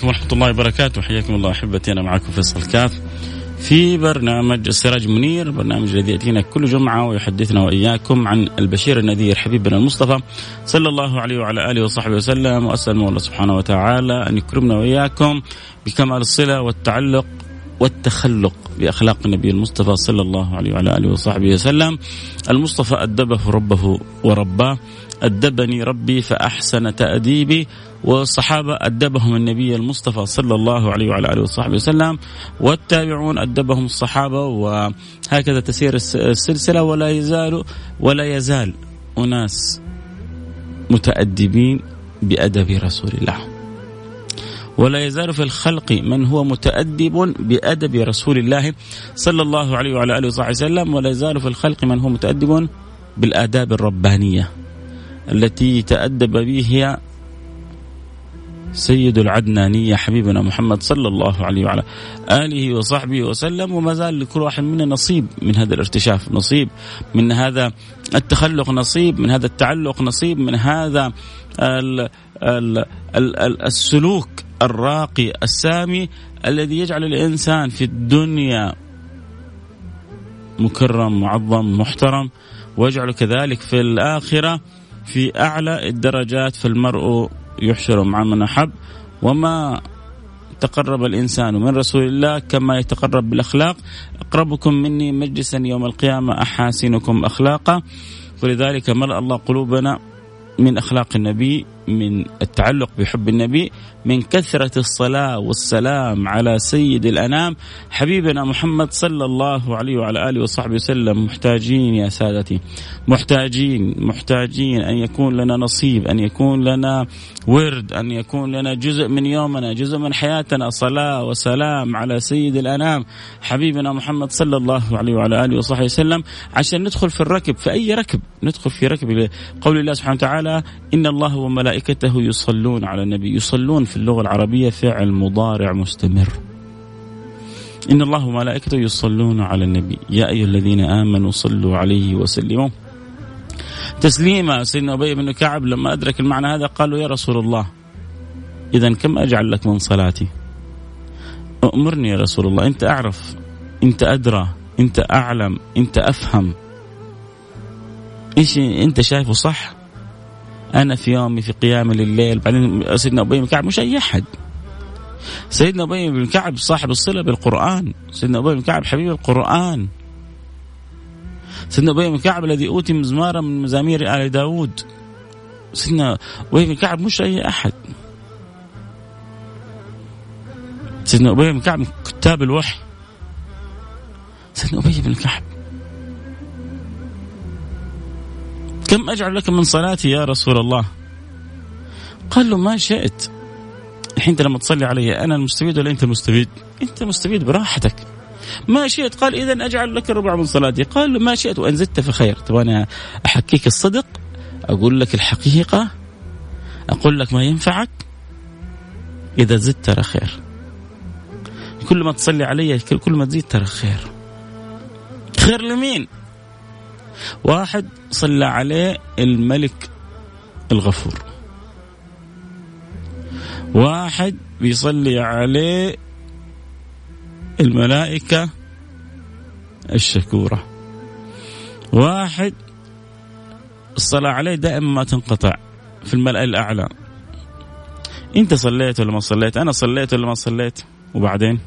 عليكم ورحمة الله وبركاته. حياكم الله أحبتي أنا معكم فيصل كاف في برنامج السراج منير البرنامج الذي يأتينا كل جمعة ويحدثنا وإياكم عن البشير النذير حبيبنا المصطفى صلى الله عليه وعلى آله وصحبه وسلم. وأسأل الله سبحانه وتعالى أن يكرمنا وإياكم بكمال الصلة والتعلق والتخلق بأخلاق النبي المصطفى صلى الله عليه وعلى آله وصحبه وسلم. المصطفى أدبه ربه ورباه. أدبني ربي فأحسن تأديبي. والصحابة أدبهم النبي المصطفى صلى الله عليه وعلى آله وصحبه وسلم. والتابعون أدبهم الصحابة. وهكذا تسير السلسلة. ولا يزال ولا يزال أناس متأدبين بأدب رسول الله. ولا يزال في الخلق من هو متأدب بأدب رسول الله صلى الله عليه وعلى آله وصحبه وسلم ولا يزال في الخلق من هو متأدب بالآداب الربانية التي تأدب به سيد العدنانية حبيبنا محمد صلى الله عليه وعلى آله وصحبه وسلم. وما زال لكل واحد منا نصيب من هذا الارتشاف نصيب من هذا التخلق نصيب من هذا التعلق نصيب من هذا ال ال ال السلوك الراقي السامي الذي يجعل الإنسان في الدنيا مكرم معظم محترم ويجعل كذلك في الآخرة في أعلى الدرجات فالمرء يحشر مع من أحب. وما تقرب الإنسان من رسول الله كما يتقرب بالأخلاق. أقربكم مني مجلسا يوم القيامة أحاسنكم أخلاقا. ولذلك ملأ الله قلوبنا من أخلاق النبي من التعلق بحب النبي من كثرة الصلاة والسلام على سيد الأنام. حبيبنا محمد صلى الله عليه وعلى آله وصحبه وسلم محتاجين يا سادتي محتاجين محتاجين أن يكون لنا نصيب أن يكون لنا ورد أن يكون لنا جزء من يومنا جزء من حياتنا. صلاة وسلام على سيد الأنام. حبيبنا محمد صلى الله عليه وعلى آله وصحبه وسلم. عشان ندخل في الركب في أي ركب؟ ندخل في ركب قول الله سبحانه وتعالى إن الله وملائكته يصلون على النبي يصلون في اللغة العربية فعل مضارع مستمر. إن الله وملائكته يصلون على النبي. يا أيها الذين آمنوا صلوا عليه وسلموا. تسليما سيدنا أبي بن كعب لما أدرك المعنى هذا قالوا يا رسول الله إذا كم أجعل لك من صلاتي؟ أمرني يا رسول الله أنت أعرف أنت أدرى أنت أعلم أنت أفهم. إيش أنت شايفه صح؟ أنا في يومي في قيام الليل. بعدين سيدنا ابي بن كعب مش أي أحد. سيدنا ابي بن كعب صاحب الصلة بالقرآن. سيدنا ابي بن كعب حبيب القرآن. سيدنا ابي بن كعب الذي أوتي مزمارا من مزامير آل داود. سيدنا ابي بن كعب مش أي أحد. سيدنا ابي بن كعب كتاب الوحي. سيدنا ابي بن كعب كم أجعل لك من صلاتي يا رسول الله قال له ما شئت الحين انت لما تصلي علي أنا المستفيد ولا أنت المستفيد؟ أنت مستفيد براحتك. ما شئت قال اذا أجعل لك الربع من صلاتي، قال له ما شئت وان زدت فخير، تبغى أحكيك الصدق؟ أقول لك الحقيقة؟ أقول لك ما ينفعك؟ إذا زدت ترى خير. كل ما تصلي علي كل ما تزيد ترى خير خير لمين واحد صلى عليه الملك الغفور. واحد بيصلي عليه الملائكة الشكورة. واحد الصلاة عليه دائما ما تنقطع في الملأ الأعلى. أنت صليت ولا ما صليت؟ أنا صليت ولا ما صليت؟ وبعدين؟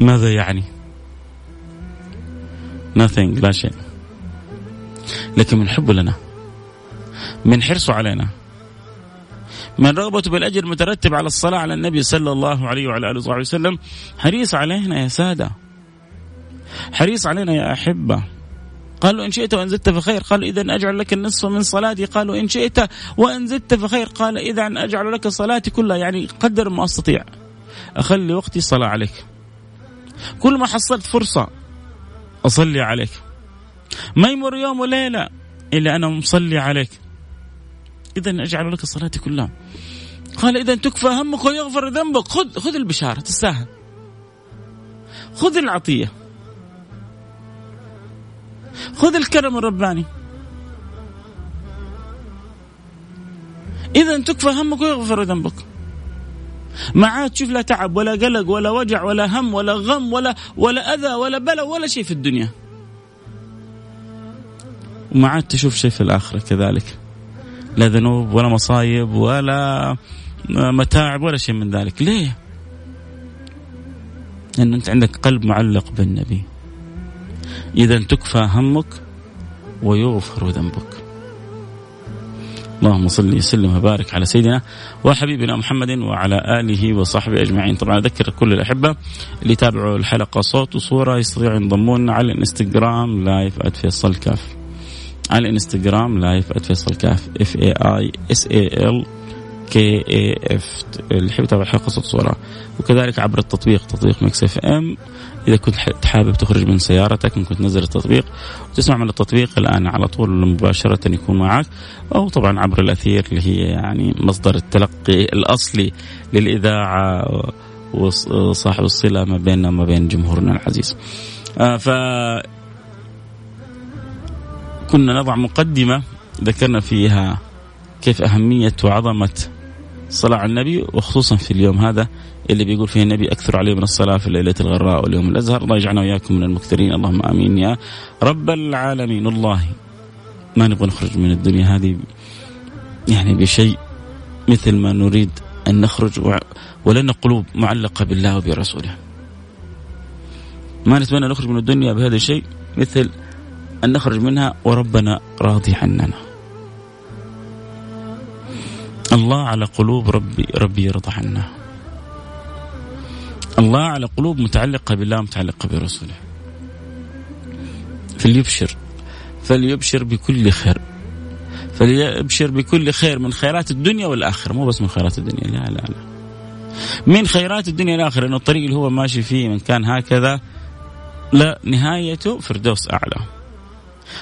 ماذا يعني؟ Nothing لا شيء. لكن من حبه لنا. من حرصه علينا. من رغبته بالأجر المترتب على الصلاة على النبي صلى الله عليه وعلى آله وصحبه وسلم. حريص علينا يا سادة. حريص علينا يا أحبة. قالوا إن شئت وإن زدت فخير. قال إذا أجعل لك النصف من صلاتي. قالوا إن شئت وإن زدت فخير. قال إذا أجعل لك صلاتي كلها. يعني قدر ما أستطيع. أخلي وقتي صلاة عليك. كل ما حصلت فرصة أصلي عليك. ما يمر يوم وليلة إلا أنا مصلي عليك. إذا أجعل لك صلاتي كلها. قال إذا تكفى همك ويغفر ذنبك. خذ خذ البشارة تستاهل. خذ العطية. خذ الكرم الرباني. إذا تكفى همك ويغفر ذنبك. ما عاد تشوف لا تعب ولا قلق ولا وجع ولا هم ولا غم ولا ولا أذى ولا بلاء ولا شيء في الدنيا. وما عاد تشوف شيء في الآخرة كذلك. لا ذنوب ولا مصايب ولا متاعب ولا شيء من ذلك. ليه؟ لأن أنت عندك قلب معلق بالنبي. إذا تكفى همك ويغفر ذنبك. اللهم صل وسلم وبارك على سيدنا وحبيبنا محمد وعلى آله وصحبه أجمعين. طبعا أذكر كل الأحبة اللي يتابعوا الحلقة صوت وصورة يستطيعوا ينضمون على الإنستغرام live @فيصل كاف. على الإنستغرام live @فيصل كاف. F A I S A L K A F اللي يحب يتابع الحلقة صوت صورة. وكذلك عبر التطبيق تطبيق Mix FM إذا كنت حابب تخرج من سيارتك ممكن تنزل التطبيق. وتسمع من التطبيق الآن على طول مباشرة يكون معك. أو طبعا عبر الأثير اللي هي يعني مصدر التلقي الأصلي للإذاعة وصاحب الصلة ما بيننا وما بين جمهورنا العزيز. آه ف كنا نضع مقدمة ذكرنا فيها كيف أهمية وعظمة الصلاه على النبي وخصوصا في اليوم هذا اللي بيقول فيه النبي أكثر عليه من الصلاة في الليلة الغراء واليوم الأزهر الله يجعلنا وإياكم من المكثرين اللهم آمين يا رب العالمين والله ما نبغى نخرج من الدنيا هذه يعني بشيء مثل ما نريد أن نخرج ولنا قلوب معلقة بالله وبرسوله. ما نتمنى نخرج من الدنيا بهذا الشيء مثل أن نخرج منها وربنا راضي عننا. الله على قلوب ربي ربي يرضى عنا. الله على قلوب متعلقة بالله متعلقة برسوله. فليبشر فليبشر بكل خير. فليبشر بكل خير من خيرات الدنيا والآخرة. مو بس من خيرات الدنيا لا لا لا. من خيرات الدنيا والآخرة أنه الطريق اللي هو ماشي فيه من كان هكذا لا نهايته فردوس أعلى.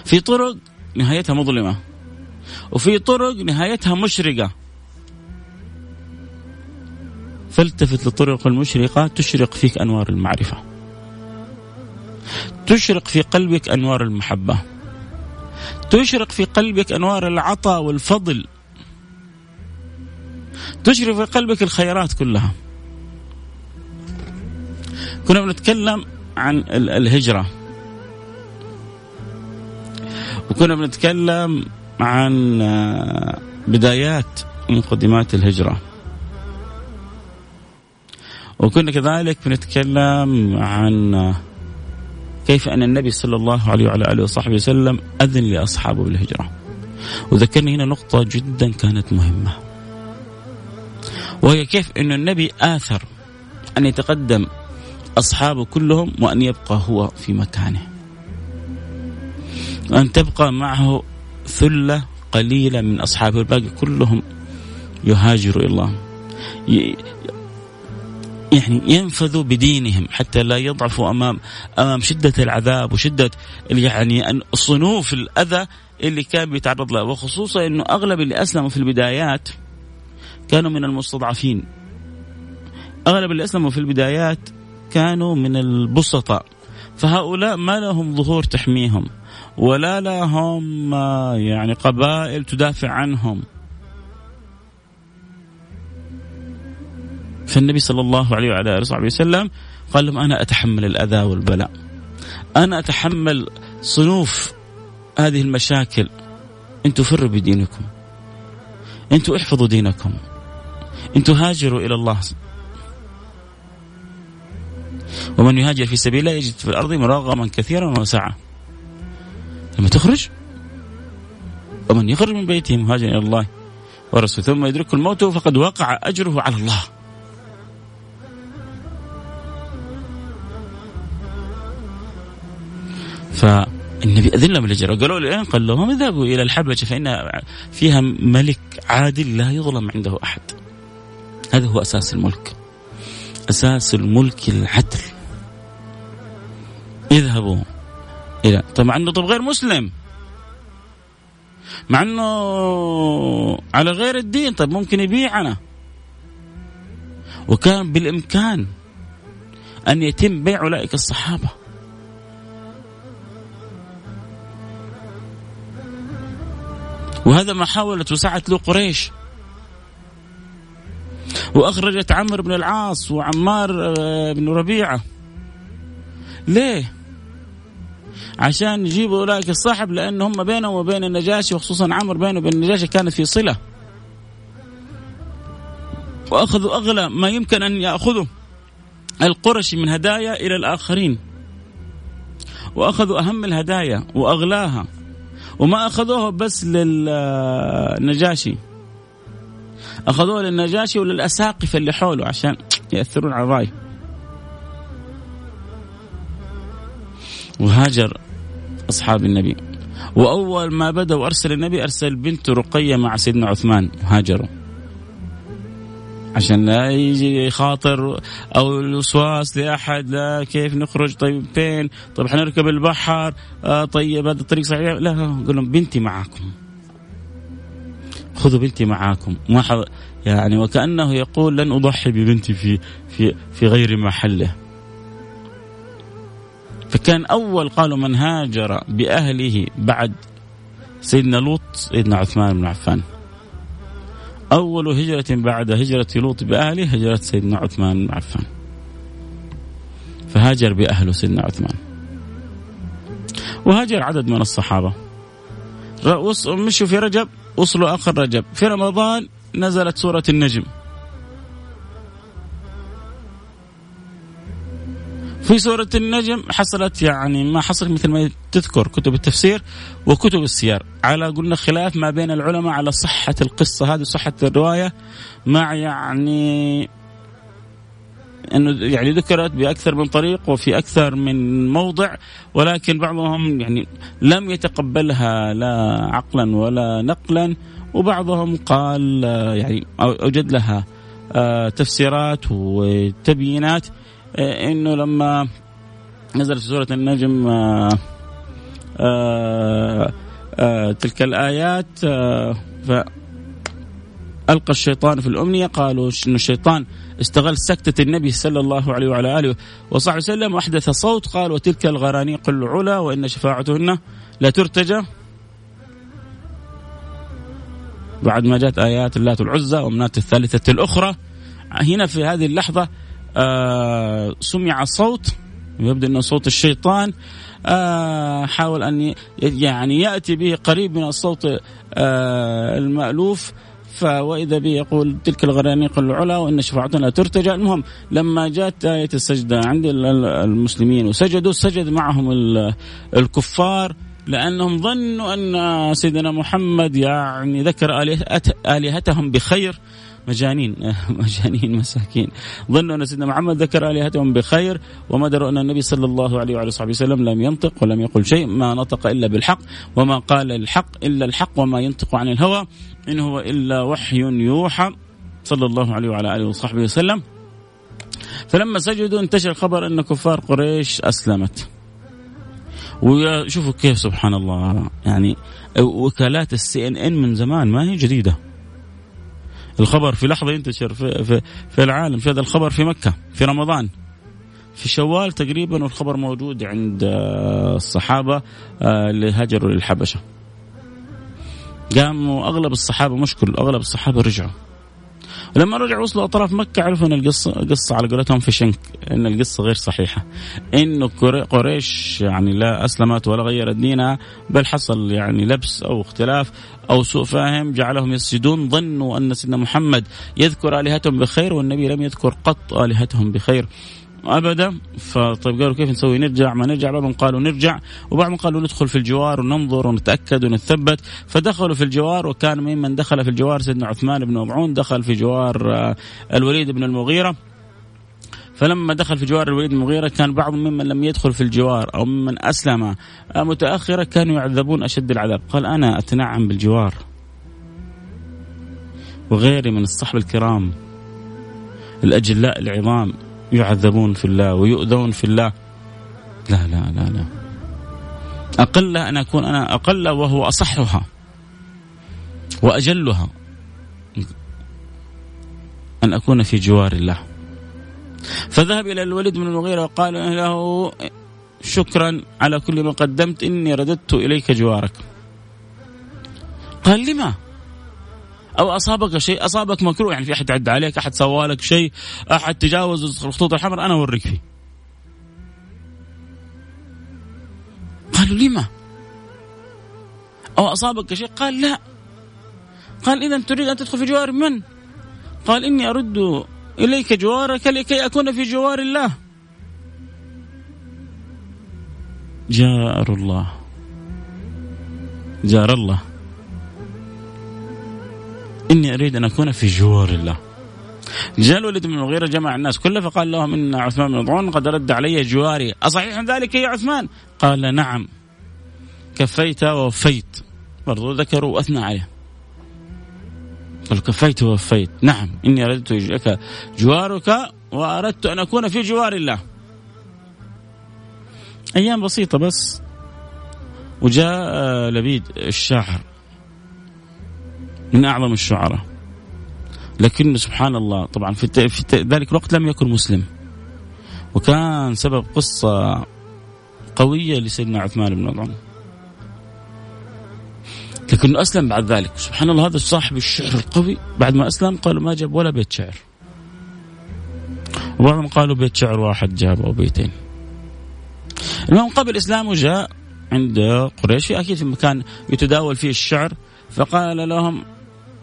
في طرق نهايتها مظلمة. وفي طرق نهايتها مشرقة. فالتفت للطرق المشرقة تشرق فيك أنوار المعرفة. تشرق في قلبك أنوار المحبة. تشرق في قلبك أنوار العطاء والفضل. تشرق في قلبك الخيرات كلها. كنا بنتكلم عن الهجرة. وكنا بنتكلم عن بدايات مقدمات الهجرة. وكنا كذلك بنتكلم عن كيف أن النبي صلى الله عليه وعلى آله وصحبه وسلم أذن لأصحابه بالهجرة. وذكرني هنا نقطة جدا كانت مهمة. وهي كيف أن النبي آثر أن يتقدم أصحابه كلهم وأن يبقى هو في مكانه. وأن تبقى معه ثلة قليلة من أصحابه. الباقي كلهم يهاجروا إلى الله. يعني ينفذوا بدينهم حتى لا يضعفوا امام أمام شدة العذاب وشدة يعني صنوف الأذى اللي كان بيتعرض له. وخصوصا إنه أغلب اللي أسلموا في البدايات كانوا من المستضعفين. أغلب اللي أسلموا في البدايات كانوا من البسطاء. فهؤلاء ما لهم ظهور تحميهم ولا لهم آه، يعني قبائل تدافع عنهم. فالنبي صلى الله عليه وعلى آله وصحبه وسلم قال لهم أنا أتحمل الأذى والبلاء. أنا أتحمل صنوف هذه المشاكل. أنتم فروا بدينكم. أنتم احفظوا دينكم. أنتم هاجروا إلى الله. ومن يهاجر في سبيل الله يجد في الأرض مراغما كثيرا وسعه. لما تخرج ومن يخرج من بيته مهاجرا إلى الله ورسوله ثم يدركه الموت فقد وقع أجره على الله. أذن لهم الهجرة قالوا أين قال لهم اذهبوا إلى الحبشة فإن فيها ملك عادل لا يظلم عنده أحد. هذا هو أساس الملك. أساس الملك العدل. اذهبوا إلى طب مع أنه طب غير مسلم. مع أنه على غير الدين طب ممكن يبيعنا. وكان بالإمكان أن يتم بيع أولئك الصحابة. وهذا ما حاولت وسعت له قريش. وأخرجت عمرو بن العاص وعمار آه، بن ربيعة. ليه؟ عشان يجيبوا أولئك الصاحب لأن هم بينهم وبين النجاشي وخصوصا عمرو بينه وبين النجاشي كانت في صلة. وأخذوا أغلى ما يمكن أن يأخذوا القرشي من هدايا إلى الآخرين. وأخذوا أهم الهدايا وأغلاها. وما اخذوها بس للنجاشي. اخذوها للنجاشي وللاساقفه اللي حوله عشان يأثرون على الرأي. وهاجر أصحاب النبي. وأول ما بدا وارسل النبي أرسل بنته رقية مع سيدنا عثمان. هاجروا. عشان لا يجي خاطر أو الوسواس لأحد لا كيف نخرج؟ طيب فين؟ طيب حنركب البحر آه طيب هذا الطريق صحيح؟ لا قول لهم بنتي معاكم. خذوا بنتي معاكم. ما حض... يعني وكأنه يقول لن أضحي ببنتي في في في غير محله. فكان أول قالوا من هاجر بأهله بعد سيدنا لوط سيدنا عثمان بن عفان. أول هجرة بعد هجرة لوط بأهله هجرة سيدنا عثمان عفان. فهاجر بأهله سيدنا عثمان. وهاجر عدد من الصحابة. مشوا في رجب وصلوا آخر رجب. في رمضان نزلت سورة النجم. في سورة النجم حصلت يعني ما حصلت مثل ما تذكر كتب التفسير وكتب السير. على قلنا خلاف ما بين العلماء على صحة القصة هذه صحة الرواية مع يعني إنه يعني ذكرت بأكثر من طريق وفي أكثر من موضع ولكن بعضهم يعني لم يتقبلها لا عقلا ولا نقلا وبعضهم قال يعني أوجد لها آه، تفسيرات وتبيينات. إنه لما نزلت سورة النجم آه، آآ آه، تلك الآيات فألقى الشيطان في الأمنية قالوا إنه الشيطان استغل سكتة النبي صلى الله عليه وعلى آله وصحبه وسلم وأحدث صوت قال وتلك الغرانيق العلا وإن شفاعتهن لا ترتجى بعد ما جاءت آيات اللات العزى ومنات الثالثة الأخرى هنا في هذه اللحظة آه سمع صوت يبدو إنه صوت الشيطان. آه حاول أن يعني يأتي به قريب من الصوت آه المألوف. فواذا به يقول تلك الغرانيق العلا وإن شفاعتنا ترتجى. المهم لما جاءت آية السجده عند المسلمين وسجدوا سجد معهم الكفار لأنهم ظنوا أن سيدنا محمد يعني ذكر آلهتهم بخير. مجانين مجانين مساكين. ظنوا أن سيدنا محمد ذكر آلهتهم بخير وما دروا أن النبي صلى الله عليه وعلى صحبه وسلم لم ينطق ولم يقل شيء ما نطق إلا بالحق وما قال الحق إلا الحق وما ينطق عن الهوى إن هو إلا وحي يوحى صلى الله عليه وعلى آله وصحبه وسلم. فلما سجدوا انتشر خبر أن كفار قريش أسلمت. وشوفوا كيف سبحان الله يعني وكالات السي ان ان من زمان ما هي جديدة. الخبر في لحظة ينتشر في, في, في العالم في هذا الخبر في مكة في رمضان. في شوال تقريبا والخبر موجود عند آه، الصحابة آه، اللي هاجروا للحبشة. قاموا أغلب الصحابة مشكل أغلب الصحابة رجعوا. لما رجعوا وصلوا أطراف مكة عرفوا إن القصة قصة على قولتهم في شنك إن القصة غير صحيحة. انه قريش يعني لا أسلمت ولا غيرت دينها بل حصل يعني لبس أو اختلاف. أو سوء فاهم جعلهم يسجدون ظنوا أن سيدنا محمد يذكر آلهتهم بخير والنبي لم يذكر قط آلهتهم بخير. أبدا. فطيب قالوا كيف نسوي؟ نرجع ما نرجع؟ بعضهم قالوا نرجع وبعضهم قالوا ندخل في الجوار وننظر ونتأكد ونثبت فدخلوا في الجوار وكان ممن دخل في الجوار سيدنا عثمان بن مبعون دخل في جوار آه، الوليد بن المغيرة. فلما دخل في جوار الوليد بن المغيرة كان بعض ممن لم يدخل في الجوار أو ممن أسلم آه، متأخرا كانوا يعذبون أشد العذاب. قال أنا أتنعم بالجوار وغيري من الصحب الكرام الأجلاء العظام يعذبون في الله ويؤذون في الله. لا لا لا لا. أقل أن أكون أنا أقل وهو أصحها وأجلها أن أكون في جوار الله. فذهب إلى الوليد بن المغيرة وقال له شكرا على كل ما قدمت إني رددت إليك جوارك. قال لما؟ أو أصابك شيء؟ أصابك مكروه يعني في أحد عد عليك أحد سوى لك شيء أحد تجاوز الخطوط الحمراء أنا أوريك فيه. قالوا لما؟ أو أصابك شيء؟ قال لا. قال إذا تريد أن تدخل في جوار من؟ قال إني أرد إليك جوارك لكي أكون في جوار الله. جار الله. جار الله. إني أريد أن أكون في جوار الله. جاء الوليد بن المغيرة جمع الناس كله فقال لهم إن عثمان بن مظعون قد رد علي جواري. أصحيح ذلك يا عثمان؟ قال نعم. كفيت ووفيت. برضو ذكروا وأثنى عليه قال كفيت ووفيت. نعم إني أردت لك جوارك وأردت أن أكون في جوار الله. أيام بسيطة بس. وجاء لبيد الشاعر من أعظم الشعراء. لكن سبحان الله طبعا في, في ذلك الوقت لم يكن مسلم. وكان سبب قصة قوية لسيدنا عثمان بن مظعون لكنه أسلم بعد ذلك. سبحان الله هذا صاحب الشعر القوي. بعد ما أسلم قالوا ما جاب ولا بيت شعر. وبعضهم قالوا بيت شعر واحد جاب أو بيتين. المهم قبل إسلامه جاء عند قريش. في أكيد في مكان يتداول فيه الشعر. فقال لهم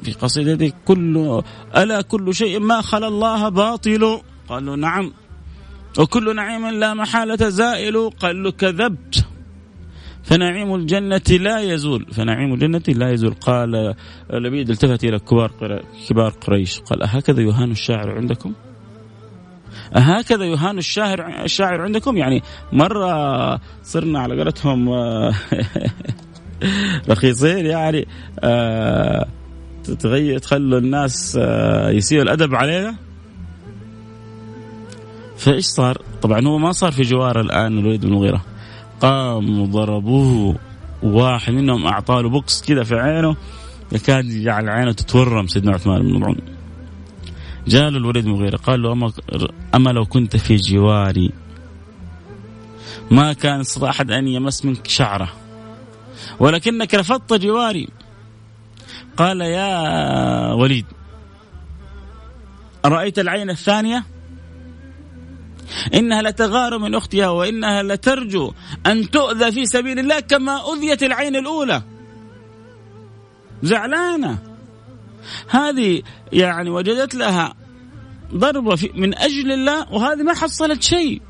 في قصيدته كل ألا كل شيء ما خلا الله باطل؟ قالوا نعم. وكل نعيم لا محالة زائل. قال له كذبت. فنعيم الجنة لا يزول. فنعيم الجنة لا يزول. قال لبيد التفت إلى كبار كبار قريش. قال أهكذا يهان الشاعر عندكم؟ أهكذا يهان الشاعر الشاعر عندكم؟ يعني مرة صرنا على قولتهم رخيصين يعني آه تغير تخلوا الناس آه، يسيئوا الأدب علينا؟ فإيش صار؟ طبعا هو ما صار في جوار الآن الوليد بن المغيره قاموا ضربوه واحد منهم أعطاه له بوكس كذا في عينه يكاد يجعل عينه تتورم سيدنا عثمان بن مظعون جاء له الوليد المغيره قال له أما, أما لو كنت في جواري ما كان استطاع أحد أن يمس منك شعره ولكنك رفضت جواري. قال يا وليد أرأيت العين الثانية؟ إنها لتغار من أختها وإنها لترجو أن تؤذى في سبيل الله كما أذيت العين الأولى. زعلانة. هذه يعني وجدت لها ضربة من أجل الله وهذه ما حصلت شيء.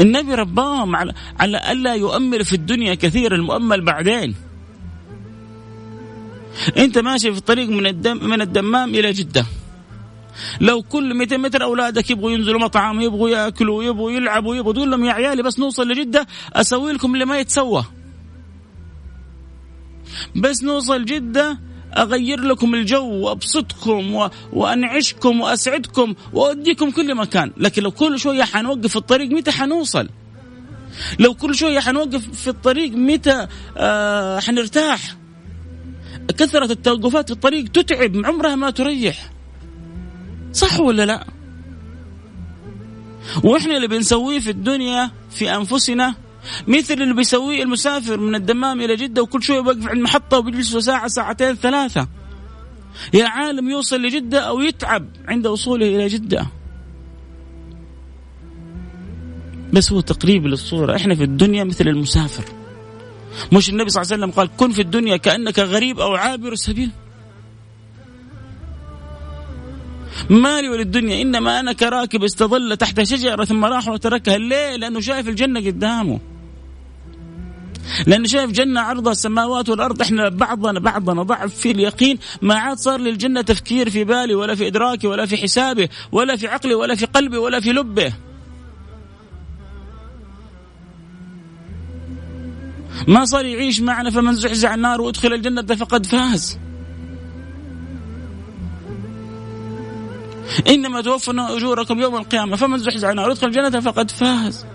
النبي رباهم على على ألا يؤمل في الدنيا كثير المؤمل بعدين. أنت ماشي في الطريق من الدم من الدمام إلى جدة. لو كل 200 متر أولادك يبغوا ينزلوا مطعم يبغوا يأكلوا يبغوا يلعبوا يبغوا تقول لهم يا عيالي بس نوصل لجدة أسوي لكم اللي ما يتسوى. بس نوصل جدة أغير لكم الجو وأبسطكم و... وأنعشكم وأسعدكم وأوديكم كل مكان. لكن لو كل شوية حنوقف في الطريق متى حنوصل؟ لو كل شوية حنوقف في الطريق متى آه حنرتاح؟ كثرة التوقفات في الطريق تتعب عمرها ما تريح. صح ولا لا؟ وإحنا اللي بنسويه في الدنيا في أنفسنا مثل اللي بيسويه المسافر من الدمام إلى جدة وكل شوية يوقف عند محطة وبيجلس ساعة ساعتين ثلاثة. يا عالم يوصل لجدة أو يتعب عند وصوله إلى جدة. بس هو تقريب للصورة. إحنا في الدنيا مثل المسافر. مش النبي صلى الله عليه وسلم قال كن في الدنيا كأنك غريب أو عابر سبيل مالي وللدنيا إنما أنا كراكب استظل تحت شجرة ثم راح وتركها. ليه؟ لأنه شايف الجنة قدامه. لأنه شايف جنة عرضها السماوات والأرض. إحنا بعضنا بعضنا ضعف في اليقين. ما عاد صار للجنة تفكير في بالي ولا في إدراكي ولا في حسابه ولا في عقلي ولا في قلبي ولا في لبه ما صار يعيش معنا فمن زحزح النار وأدخل الجنة فقد فاز. إنما توفون أجوركم يوم القيامة فمن زحزح النار وادخل الجنة فقد فاز.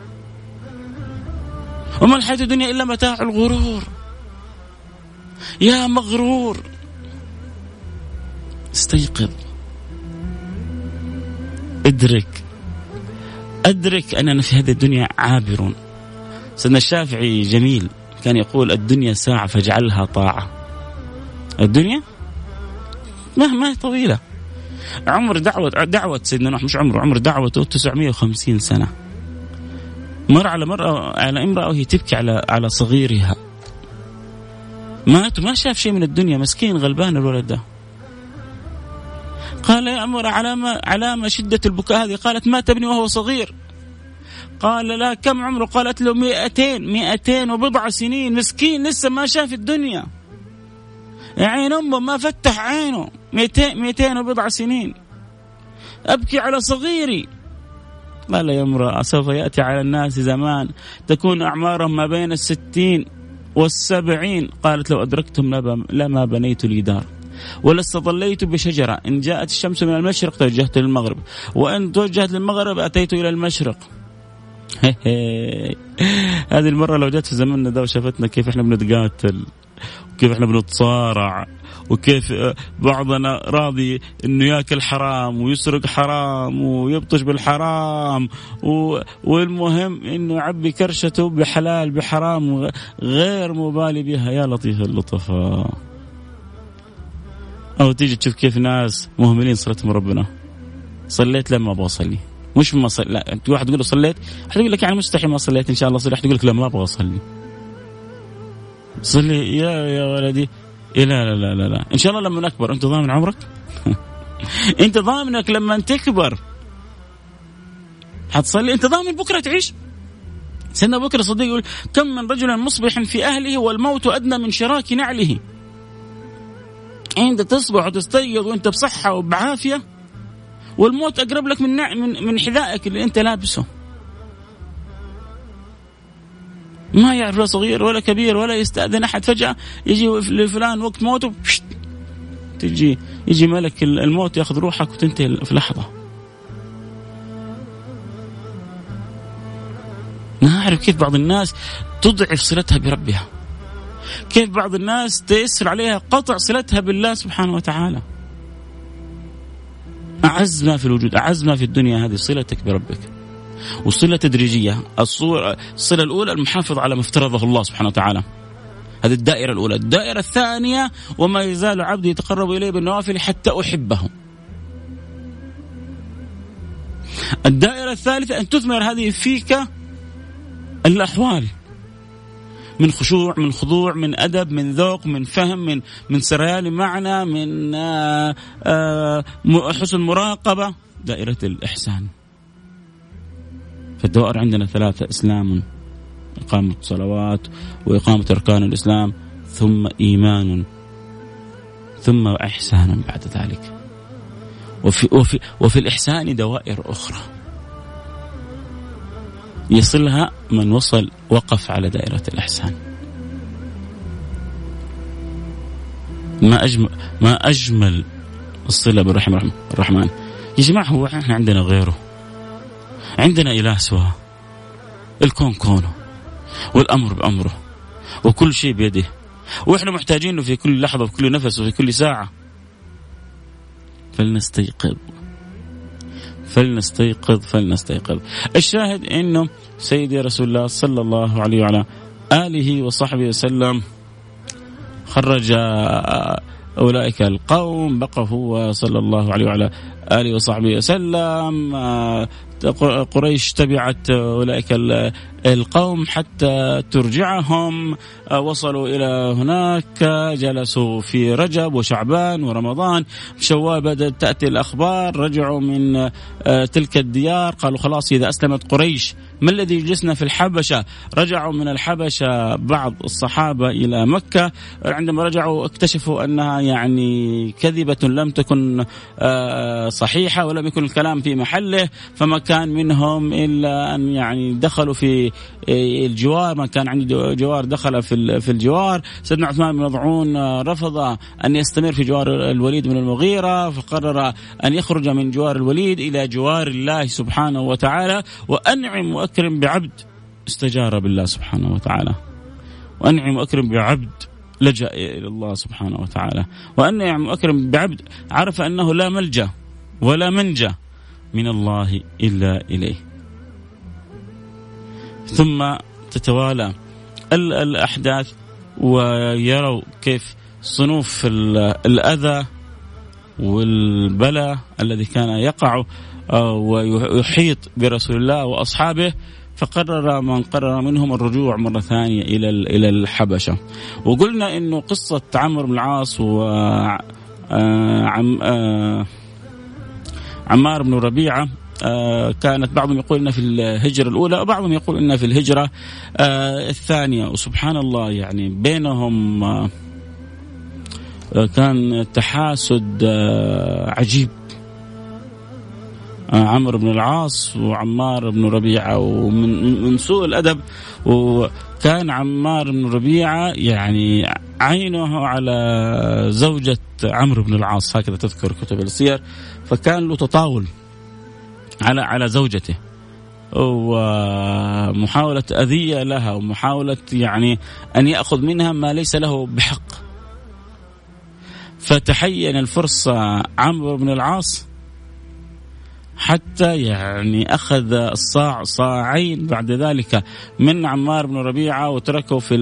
وما الحياة الدنيا إلا متاع الغرور. يا مغرور. استيقظ. ادرك. أدرك أننا في هذه الدنيا عابرون سيدنا الشافعي جميل كان يقول الدنيا ساعة فاجعلها طاعة. الدنيا ما ما هي طويلة. عمر دعوة دعوة سيدنا نوح مش عمره عمر دعوته 950 سنة. مر على مرأة على امرأة وهي تبكي على على صغيرها. مات ما شاف شيء من الدنيا مسكين غلبان الولد ده. قال يا أمر علامة علامة شدة البكاء هذه؟ قالت مات ابني وهو صغير. قال لا كم عمره؟ قالت له مئتين مئتين وبضع سنين مسكين لسه ما شاف الدنيا. عين أمه ما فتح عينه. مئتين, مئتين وبضع سنين. أبكي على صغيري. قال يا امرأة سوف يأتي على الناس زمان تكون أعمارهم ما بين الستين والسبعين. قالت لو أدركتم لما بنيت لي دار. ولا استظليت بشجرة. إن جاءت الشمس من المشرق توجهت للمغرب. وإن توجهت للمغرب أتيت إلى المشرق. هذه المرة لو جت في زمننا ده وشافتنا كيف إحنا بنتقاتل وكيف إحنا بنتصارع. وكيف بعضنا راضي إنه ياكل حرام ويسرق حرام ويبطش بالحرام و... والمهم إنه يعبي كرشته بحلال بحرام غير مبالي بها. يا لطيف اللطفاء أو تيجي تشوف كيف ناس مهملين صلتهم ربنا. صليت لما أبغى أصلي. مش ما صلي لا أنت واحد تقول له صليت واحد يقول لك يعني مستحيل ما صليت إن شاء الله صلي واحد يقول لك لا ما أبغى أصلي. صلي يا يا ولدي. إيه لا لا لا لا لا. إن شاء الله لما نكبر. أنت ضامن عمرك؟ أنت ضامنك لما تكبر. حتصلي أنت ضامن بكرة تعيش؟ سيدنا بكر الصديق يقول كم من رجل مصبح في أهله والموت أدنى من شراك نعله. أنت تصبح وتستيقظ وأنت بصحة وبعافية والموت أقرب لك من من من حذائك اللي أنت لابسه. ما يعرف لا صغير ولا كبير ولا يستأذن أحد. فجأة يجي لفلان وقت موته تجي يجي ملك الموت يأخذ روحك وتنتهي في لحظة. نعرف كيف بعض الناس تضعف صلتها بربها. كيف بعض الناس تيسر عليها قطع صلتها بالله سبحانه وتعالى. أعز ما في الوجود أعز ما في الدنيا هذه صلتك بربك. وصلة تدريجية الصورة الصلة الأولى المحافظة على ما افترضه الله سبحانه وتعالى. هذه الدائرة الأولى. الدائرة الثانية وما يزال عبدي يتقرب إليه بالنوافل حتى أحبه. الدائرة الثالثة أن تثمر هذه فيك الأحوال. من خشوع من خضوع من أدب من ذوق من فهم من من سريان معنى من آآ آآ حسن مراقبة. دائرة الإحسان. فالدوائر عندنا ثلاثة إسلام إقامة الصلوات وإقامة أركان الإسلام ثم إيمان ثم إحسان بعد ذلك. وفي وفي وفي الإحسان دوائر أخرى. يصلها من وصل وقف على دائرة الإحسان. ما أجمل ما أجمل الصلة بالرحمة الرحمن. يا جماعة هو إحنا عندنا غيره. عندنا إله سواه الكون كونه. والأمر بأمره. وكل شيء بيده. وإحنا محتاجينه في كل لحظة وفي كل نفس وفي كل ساعة. فلنستيقظ. فلنستيقظ فلنستيقظ. الشاهد إنه سيدي رسول الله صلى الله عليه وعلى آله وصحبه وسلم خرج أولئك القوم بقى هو صلى الله عليه وعلى آله وصحبه وسلم قريش تبعت أولئك القوم حتى ترجعهم. وصلوا إلى هناك جلسوا في رجب وشعبان ورمضان. شوال بدأت تأتي الأخبار رجعوا من تلك الديار. قالوا خلاص إذا أسلمت قريش ما الذي يجلسنا في الحبشة؟ رجعوا من الحبشة بعض الصحابة إلى مكة. عندما رجعوا اكتشفوا أنها يعني كذبة لم تكن صحيحة ولم يكن الكلام في محله. فما كان منهم إلا أن يعني دخلوا في الجوار ما كان عنده جوار دخل في في الجوار. سيدنا عثمان بن مضعون رفض أن يستمر في جوار الوليد بن المغيرة فقرر أن يخرج من جوار الوليد إلى جوار الله سبحانه وتعالى وأنعم وأكرم بعبد استجار بالله سبحانه وتعالى. وأنعم وأكرم بعبد لجأ إلى الله سبحانه وتعالى. وأنعم وأكرم بعبد عرف أنه لا ملجأ ولا منجأ من الله إلا إليه. ثم تتوالى الأحداث ويروا كيف صنوف الأذى والبلاء الذي كان يقع آه، ويحيط برسول الله وأصحابه فقرر من قرر منهم الرجوع مرة ثانية إلى إلى الحبشة. وقلنا إنه قصة عمرو بن العاص و آه، آه، عمار بن ربيعة آه كانت بعضهم يقول انها في الهجرة الأولى وبعضهم يقول انها في الهجرة آه الثانية. وسبحان الله يعني بينهم آه كان تحاسد آه عجيب. آه عمرو بن العاص وعمار بن ربيعة ومن من سوء الأدب وكان عمار بن ربيعة يعني عينه على زوجة عمرو بن العاص هكذا تذكر كتب السير. فكان له تطاول. على على زوجته. ومحاولة أذية لها ومحاولة يعني أن يأخذ منها ما ليس له بحق. فتحين الفرصة عمرو بن العاص حتى يعني أخذ الصاع صاعين بعد ذلك من عمار بن ربيعة وتركه في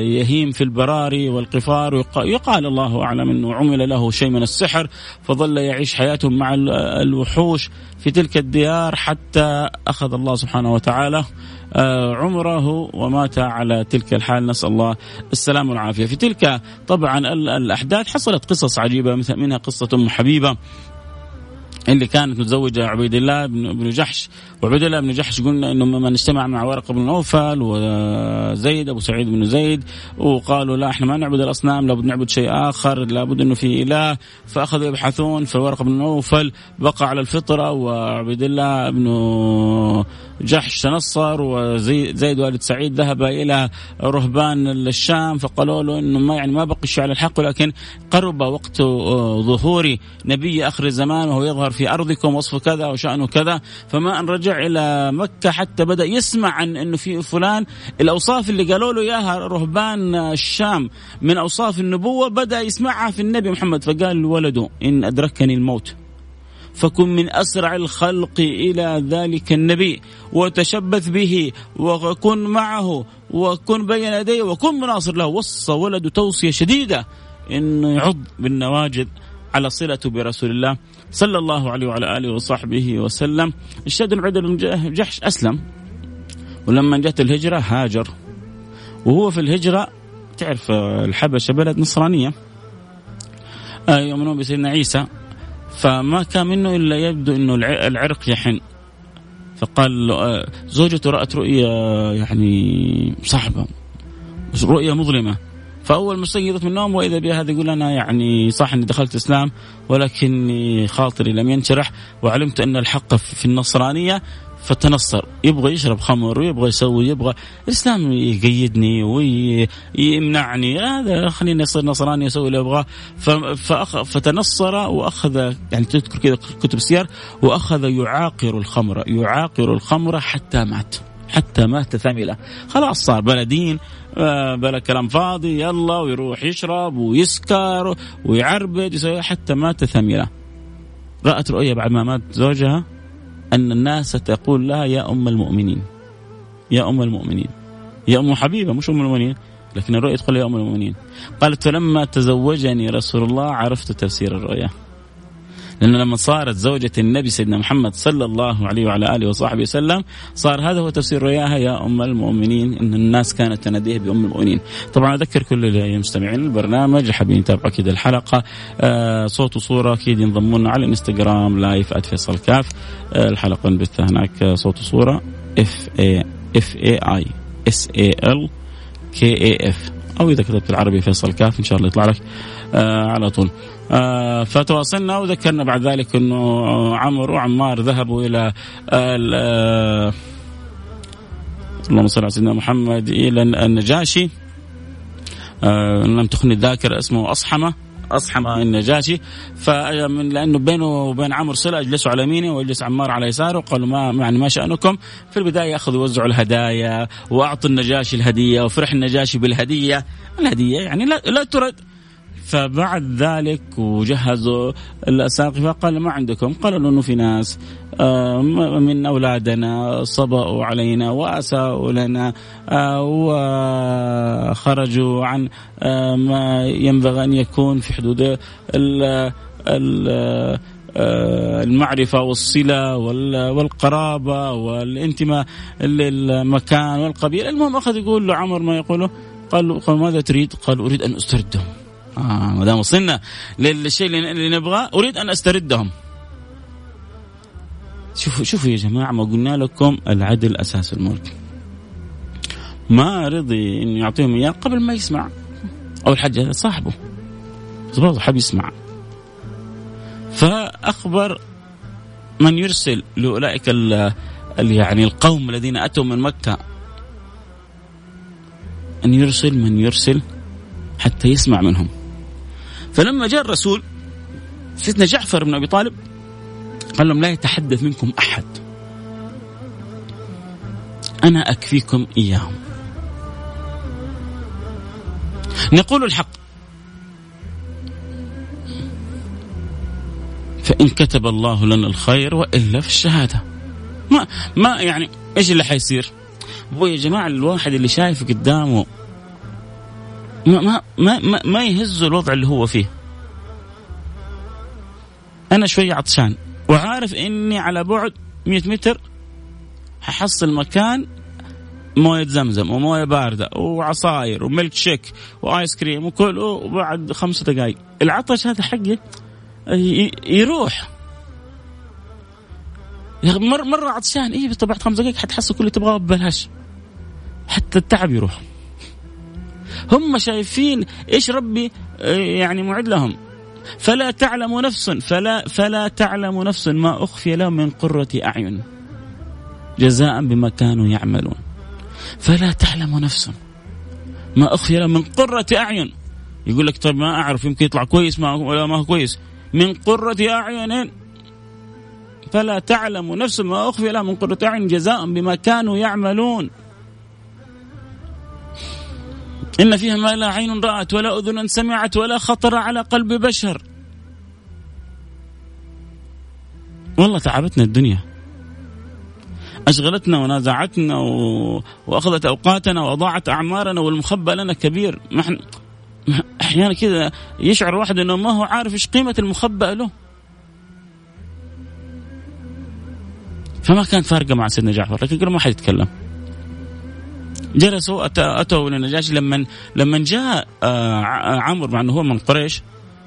يهيم في البراري والقفار يقال الله أعلم أنه عمل له شيء من السحر فظل يعيش حياته مع الوحوش في تلك الديار حتى أخذ الله سبحانه وتعالى آه، عمره ومات على تلك الحال. نسأل الله السلامه والعافية. في تلك طبعا الأحداث حصلت قصص عجيبة مثل منها قصة أم حبيبة اللي كانت متزوجة عبيد الله بن جحش. وعبيد الله بن جحش قلنا إنه من اجتمع مع ورقة بن نوفل وزيد أبو سعيد بن زيد وقالوا لا إحنا ما نعبد الأصنام لابد نعبد شيء آخر لابد إنه في إله. فأخذوا يبحثون فورقه بن نوفل بقى على الفطرة وعبيد الله بن جحش تنصر وزيد والد سعيد ذهب إلى رهبان الشام فقالوا له إنه ما يعني ما بقي على الحق ولكن قرب وقت ظهور نبي آخر الزمان وهو يظهر في أرضكم وصف كذا وشانه كذا. فما أن رجع إلى مكة حتى بدأ يسمع عن إنه في فلان. الأوصاف اللي قالوا له إياها رهبان الشام من أوصاف النبوة بدأ يسمعها في النبي محمد فقال لولده إن أدركني الموت. فكن من أسرع الخلق إلى ذلك النبي وتشبث به وكن معه وكن بين يديه وكن مناصر له. وصى ولده توصية شديدة إنه يعض بالنواجذ على صلته برسول الله. صلى الله عليه وعلى آله وصحبه وسلم. الشهد بن بن جحش أسلم. ولما جت الهجرة هاجر. وهو في الهجرة تعرف الحبشة بلد نصرانية. آه، يؤمنون بسيدنا عيسى. فما كان منه إلا يبدو إنه العرق يحن. فقال آه، زوجته رأت رؤيا يعني صعبة رؤيا مظلمة. فأول ما استيقظت من النوم واذا بهذا يقول أنا يعني صح إني دخلت اسلام ولكني خاطري لم ينشرح وعلمت أن الحق في النصرانية فتنصر. يبغى يشرب خمر ويبغى يسوي يبغى الإسلام يقيدني ويمنعني. هذا خليني أصير نصراني أسوي اللي أبغاه. فتنصر وأخذ يعني تذكر كذا كتب السير وأخذ يعاقر الخمر يعاقر الخمر حتى مات. حتى مات ثملة خلاص صار بلا دين آه، بلا كلام فاضي يلا ويروح يشرب ويسكر ويعربد يسوي حتى مات ثملة رأت رؤية بعد ما مات زوجها؟ أن الناس تقول لها يا أم المؤمنين. يا أم المؤمنين. يا أم حبيبة مش أم المؤمنين لكن الرؤيا تقول يا أم المؤمنين. قالت فلما تزوجني رسول الله عرفت تفسير الرؤيا لأنه لما صارت زوجة النبي سيدنا محمد صلى الله عليه وعلى آله وصحبه وسلم صار هذا هو تفسير رؤياها يا أم المؤمنين إن الناس كانت تناديه بأم المؤمنين. طبعا أذكر كل المستمعين البرنامج حابين يتابعوا أكيد الحلقة. آه صوت وصورة أكيد ينضموا لنا على الإنستغرام live @فيصل كاف آه الحلقة نبثها هناك آه، صوت وصورة. F A F A I S A L K A F أو إذا كتبت العربي فيصل كاف إن شاء الله يطلع لك آه على طول. فتواصلنا وذكرنا بعد ذلك إنه عمرو وعمار ذهبوا إلى آه اللهم صل على سيدنا محمد إلى النجاشي. آه لم تخني الذاكرة اسمه أصحمة اصحم النجاشي. فمن لأنه بينه وبين عمرو صله اجلسوا على يمينه واجلس عمار على يساره. قالوا ما يعني ما شأنكم؟ في البداية أخذوا يوزعوا الهدايا وأعطوا النجاشي الهدية وفرح النجاشي بالهدية. الهدية يعني لا, لا ترد. فبعد ذلك وجهزوا الاساقفه قال ما عندكم؟ قالوا انه في ناس آه، من أولادنا صبأوا علينا وأساءوا لنا آه، وخرجوا عن آه، ما ينبغي أن يكون في حدود المعرفة والصلة والقرابة والانتماء للمكان والقبيلة. المهم أخذ يقول له عمر ما يقوله قال ماذا تريد؟ قال أريد أن أستردهم آه ما دام وصلنا للشيء اللي نبغاه أريد أن أستردهم. شوفوا شوفوا يا جماعة ما قلنا لكم العدل أساس الملك. ما رضي انه يعطيهم إياه قبل ما يسمع. اول حاجة صاحبه. برضه حاب يسمع. فأخبر من يرسل لأولئك ال يعني القوم الذين أتوا من مكة. أن يرسل من يرسل حتى يسمع منهم. فلما جاء الرسول سيدنا جعفر بن أبي طالب قال لهم لا يتحدث منكم أحد. أنا أكفيكم إياهم. نقول الحق. فإن كتب الله لنا الخير وإلا في الشهادة. ما ما يعني إيش اللي حيصير؟ يا جماعة الواحد اللي شايف قدامه ما ما ما, ما يهزه الوضع اللي هو فيه. أنا شوية عطشان وعارف إني على بعد 100 متر ححصل مكان موية زمزم وموية باردة وعصاير وميلك شيك وآيس كريم وكل وبعد خمس دقائق العطش هذا حقي يروح. مر مرة عطشان إيه بس بعد خمس دقائق حتحصل كل اللي تبغاه ببلاش. حتى التعب يروح. هم شايفين إيش ربي آه، يعني معد لهم. فلا تعلم نفس فلا فلا تعلم نفس ما أخفي لهم من قرة أعين. جزاء بما كانوا يعملون. فلا تعلم نفس ما أخفي له من قرة أعين. يقول لك طيب ما أعرف يمكن يطلع كويس ما ولا ما هو كويس. من قرة أعين. فلا تعلم نفس ما أخفي له من قرة أعين جزاء بما كانوا يعملون. إن فيها ما لا عين رأت ولا أذن سمعت ولا خطر على قلب بشر. والله تعبتنا الدنيا. أشغلتنا ونازعتنا و... وأخذت أوقاتنا وأضاعت أعمارنا والمخبى لنا كبير. ما إحنا أحيانا كذا يشعر الواحد أنه ما هو عارف إيش قيمة المخبأ له. فما كانت فارقة مع سيدنا جعفر لكن قالوا ما حد يتكلم. جلسوا أتوا للنجاشي لما لما جاء آه، عمرو مع أنه هو من قريش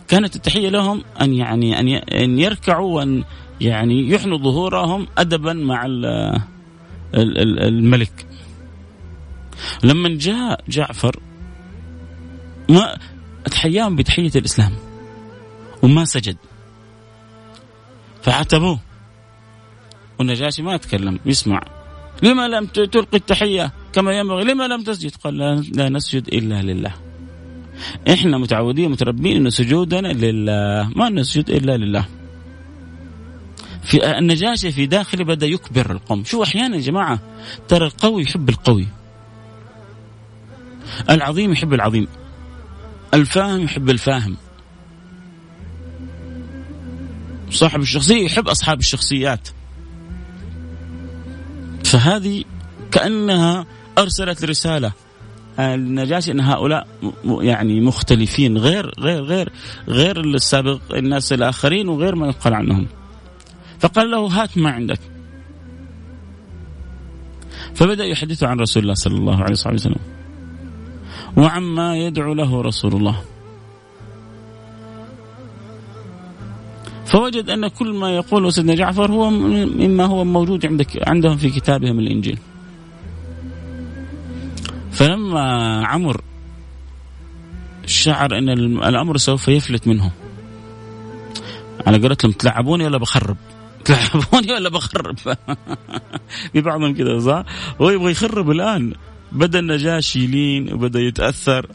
كانت التحية لهم أن يعني أن يركعوا وأن يعني يحنوا ظهورهم أدبا مع الملك. لما جاء جعفر ما تحياهم بتحية الإسلام وما سجد. فعتبوه والنجاشي ما تكلم يسمع. لما لم تلقي التحية كما ينبغي. لما لم تسجد؟ قال لا نسجد إلا لله. إحنا متعودين متربين إن سجودنا لله. ما نسجد إلا لله. في النجاشي في داخله بدأ يكبر القوم. شو أحيانا يا جماعة؟ ترى القوي يحب القوي. العظيم يحب العظيم. الفاهم يحب الفاهم. صاحب الشخصية يحب أصحاب الشخصيات. فهذه كأنها أرسلت رسالة النجاشي إن هؤلاء يعني مختلفين غير غير غير غير السابق الناس الآخرين وغير ما يقال عنهم. فقال له هات ما عندك. فبدأ يحدثه عن رسول الله صلى الله عليه وسلم. وعما يدعو له رسول الله. فوجد أن كل ما يقوله سيدنا جعفر هو مما هو موجود عندك عندهم في كتابهم الإنجيل. فلما عمر شعر إن الأمر سوف يفلت منه. على قولتهم تلعبوني ولا بخرب؟ تلعبوني ولا بخرب؟ في بعضهم كذا صح؟ هو يبغى يخرب الآن. بدأ النجاشي يلين وبدأ يتأثر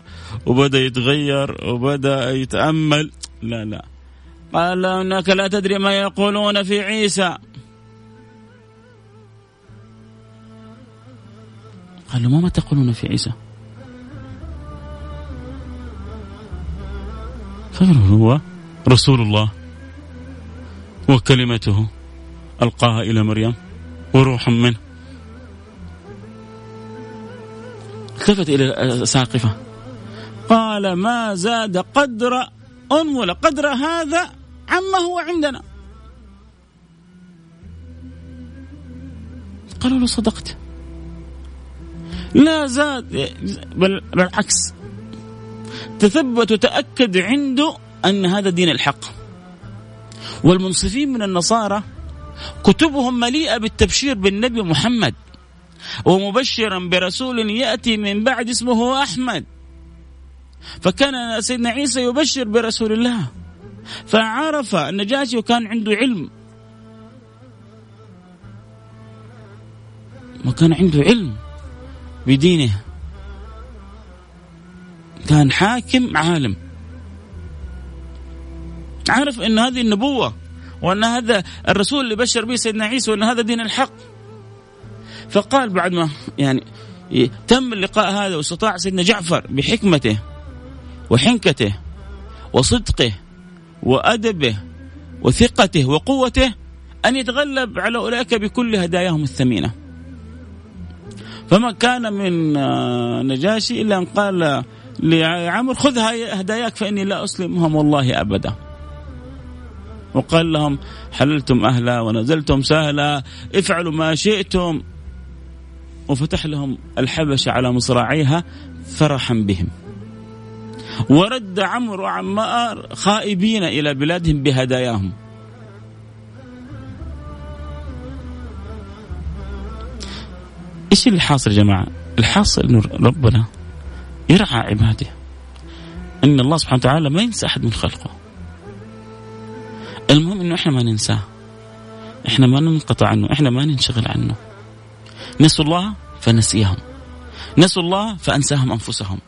وبدأ يتغير وبدأ يتأمل. لا لا. قال إنك لا تدري ما يقولون في عيسى. قال له ما تقولون في عيسى؟ فمن هو رسول الله وكلمته ألقاها إلى مريم وروح منه؟ التفت إلى ساقفة. قال ما زاد قدر أنمل قدر هذا عما هو عندنا. قالوا له صدقت. لا زاد بل بالعكس. تثبت وتأكد عنده أن هذا دين الحق. والمنصفين من النصارى كتبهم مليئة بالتبشير بالنبي محمد ومبشرا برسول يأتي من بعد اسمه أحمد. فكان سيدنا عيسى يبشر برسول الله فعرف النجاشي وكان عنده علم. وكان عنده علم. بدينه. كان حاكم عالم. عارف إن هذه النبوة وأن هذا الرسول اللي بشر به سيدنا عيسى وأن هذا دين الحق. فقال بعد ما يعني تم اللقاء هذا واستطاع سيدنا جعفر بحكمته وحنكته وصدقه وأدبه وثقته وقوته أن يتغلب على أولئك بكل هداياهم الثمينة. فما كان من آه، نجاشي إلا أن قال لعمر خذ هداياك فإني لا أسلمهم والله أبدا. وقال لهم حللتم أهلا ونزلتم سهلا افعلوا ما شئتم وفتح لهم الحبشه على مصراعيها فرحا بهم. ورد عمرو وعمار خائبين إلى بلادهم بهداياهم. إيش اللي حاصل يا جماعة؟ الحاصل إنه ربنا يرعى عباده. إن الله سبحانه وتعالى ما ينسى أحد من خلقه. المهم إنه إحنا ما ننساه. إحنا ما ننقطع عنه، إحنا ما ننشغل عنه. نسوا الله فنسيهم. نسوا الله فأنساهم أنفسهم.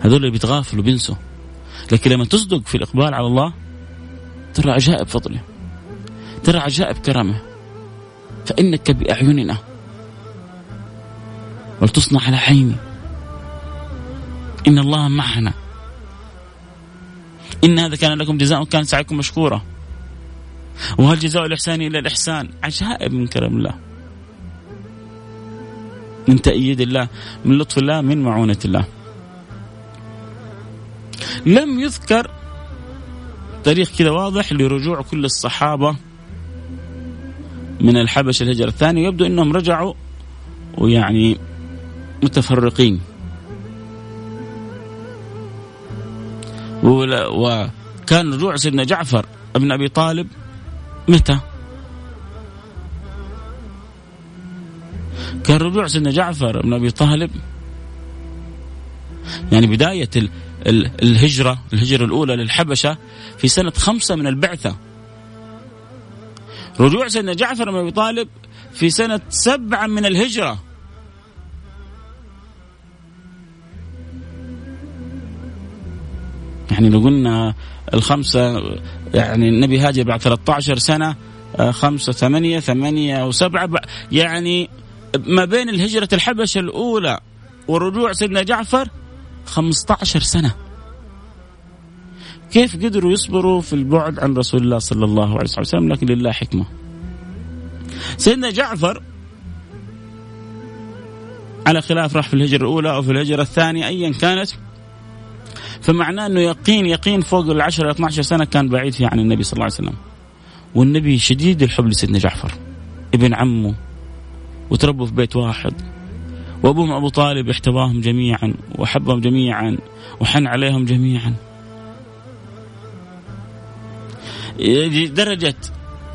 هذول اللي بيتغافلوا بينسوا. لكن لما تصدق في الإقبال على الله ترى عجائب فضله. ترى عجائب كرمه. فإنك بأعيننا ولتصنع على عيني. إن الله معنا. إن هذا كان لكم جزاء كان سعيكم مشكورا. وهل جزاء الإحسان إلا الإحسان؟ عجائب من كرم الله. من تأييد الله من لطف الله من معونة الله. لم يذكر تاريخ كذا واضح لرجوع كل الصحابة من الحبشة الهجرة. الثانية يبدو أنهم رجعوا ويعني متفرقين. وكان رجوع سيدنا جعفر ابن أبي طالب متى؟ كان رجوع سيدنا جعفر بن أبي طالب يعني بداية الهجرة الهجرة الأولى للحبشة في سنة خمسة من البعثة. رجوع سيدنا جعفر بن أبي طالب في سنة سبعة من الهجرة. يعني لو قلنا الخمسة يعني النبي هاجر بعد 13 سنة آه، خمسة ثمانية ثمانية وسبعة يعني ما بين الهجرة الحبشة الأولى ورجوع سيدنا جعفر 15 سنة. كيف قدروا يصبروا في البعد عن رسول الله صلى الله عليه وسلم؟ لكن لله حكمة. سيدنا جعفر على خلاف راح في الهجرة الأولى أو في الهجرة الثانية أيا كانت فمعناه أنه يقين يقين فوق العشرة 12 سنة كان بعيد فيه عن النبي صلى الله عليه وسلم. والنبي شديد الحب لسيدنا جعفر. ابن عمه وتربوا في بيت واحد. وأبوهم أبو طالب احتواهم جميعا وحبهم جميعا وحن عليهم جميعا. درجة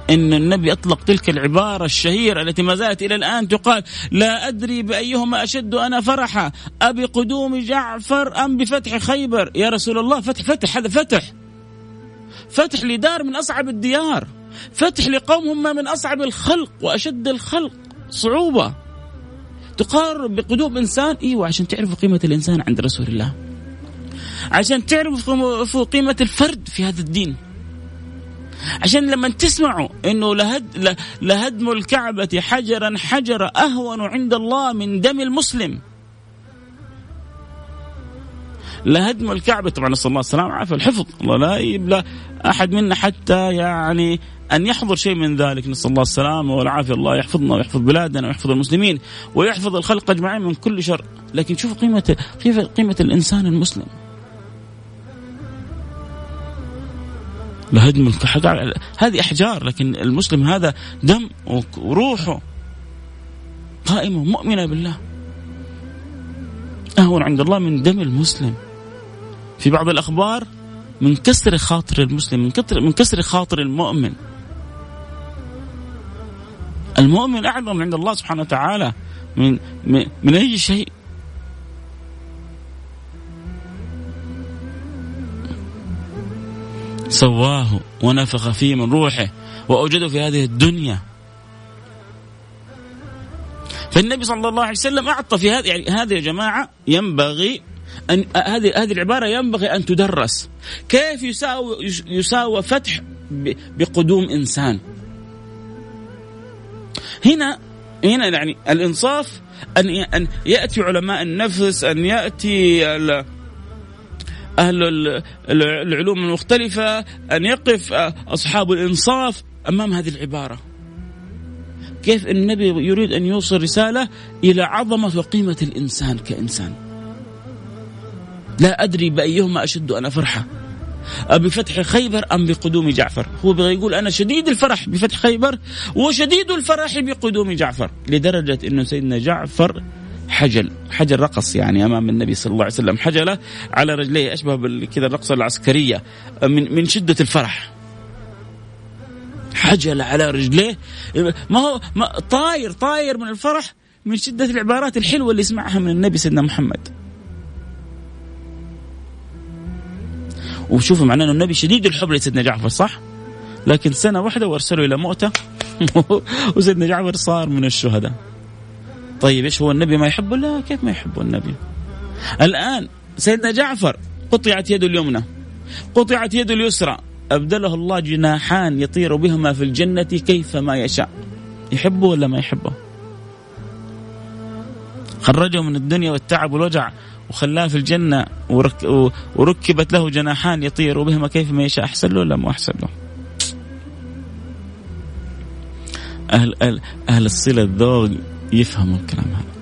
إن النبي أطلق تلك العبارة الشهيرة التي ما زالت إلى الآن تقال لا أدري بأيهما أشد أنا فرحا أبي قدوم جعفر أم بفتح خيبر؟ يا رسول الله فتح فتح هذا فتح. فتح لدار من أصعب الديار فتح لقوم هم من أصعب الخلق وأشد الخلق صعوبة. تقارب بقدوم إنسان إيوه عشان تعرفوا قيمة الإنسان عند رسول الله. عشان تعرفوا قيمة الفرد في هذا الدين. عشان لما تسمعوا إنه لهد لهدم الكعبة حجرا حجرا أهون عند الله من دم المسلم. لهدم الكعبة طبعا نسأل الله السلامة والعافية الحفظ الله لا يبلى أحد منا حتى يعني أن يحضر شيء من ذلك. نسأل الله السلامة والعافية. الله يحفظنا ويحفظ بلادنا ويحفظ المسلمين ويحفظ الخلق أجمعين من كل شر. لكن شوفوا قيمة قيمة الإنسان المسلم. لهدم الحجر هذه أحجار لكن المسلم هذا دم وروحه قائمة مؤمنة بالله. أهون عند الله من دم المسلم. في بعض الأخبار من كسر خاطر المسلم من كسر من كسر خاطر المؤمن. المؤمن أعظم عند الله سبحانه وتعالى من من, من أي شيء؟ سواه ونفخ فيه من روحه وأوجده في هذه الدنيا. فالنبي صلى الله عليه وسلم أعطى في هذه يعني هذه يا جماعة ينبغي أن هذه هذه العبارة ينبغي أن تدرس. كيف يساوي يساوى فتح بقدوم إنسان؟ هنا هنا يعني الإنصاف أن أن يأتي علماء النفس أن يأتي أهل العلوم المختلفة أن يقف أصحاب الإنصاف أمام هذه العبارة. كيف النبي يريد أن يوصل رسالة إلى عظمة وقيمة الإنسان كإنسان؟ لا أدري بأيهما أشد أنا فرحة بفتح خيبر أم بقدوم جعفر؟ هو يقول أنا شديد الفرح بفتح خيبر وشديد الفرح بقدوم جعفر. لدرجة أنه سيدنا جعفر حجل حجل رقص يعني أمام النبي صلى الله عليه وسلم. حجلة على رجليه أشبه كذا الرقصة العسكرية من من شدة الفرح. حجل على رجليه. ما هو ما طاير طاير من الفرح من شدة العبارات الحلوة اللي يسمعها من النبي سيدنا محمد. وشوفوا معناه إنه النبي شديد الحب لسيدنا جعفر صح؟ لكن سنة واحدة وارسله إلى مؤته وسيدنا جعفر صار من الشهداء. طيب إيش هو النبي ما يحبه؟ لا كيف ما يحبه النبي؟ الآن سيدنا جعفر قطعت يده اليمنى قطعت يده اليسرى أبدله الله جناحان يطير بهما في الجنة كيفما يشاء يحبه ولا ما يحبه؟ خرجه من الدنيا والتعب والوجع وخلاه في الجنة ورك وركبت له جناحان يطير بهما كيفما يشاء أحسن له ولا مو أحسن له أهل, أهل, أهل الصلة الذوق يفهموا الكلام هذا.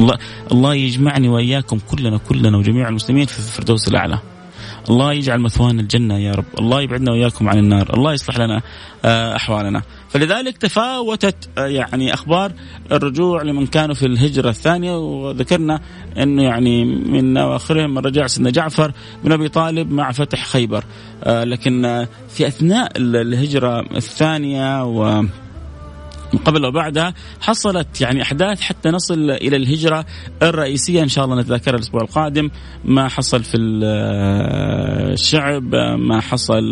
الله الله يجمعني وإياكم كلنا كلنا وجميع المسلمين في الفردوس الأعلى. الله يجعل مثوانا الجنة يا رب. الله يبعدنا وإياكم عن النار. الله يصلح لنا آه، أحوالنا. فلذلك تفاوتت آه، يعني أخبار الرجوع لمن كانوا في الهجرة الثانية وذكرنا إنه يعني من أواخرهم من رجع سيدنا جعفر بن أبي طالب مع فتح خيبر. آه، لكن في أثناء الهجرة الثانية و قبل وبعدها حصلت يعني أحداث حتى نصل إلى الهجرة الرئيسية. إن شاء الله نتذكرها الأسبوع القادم. ما حصل في الشعب ما حصل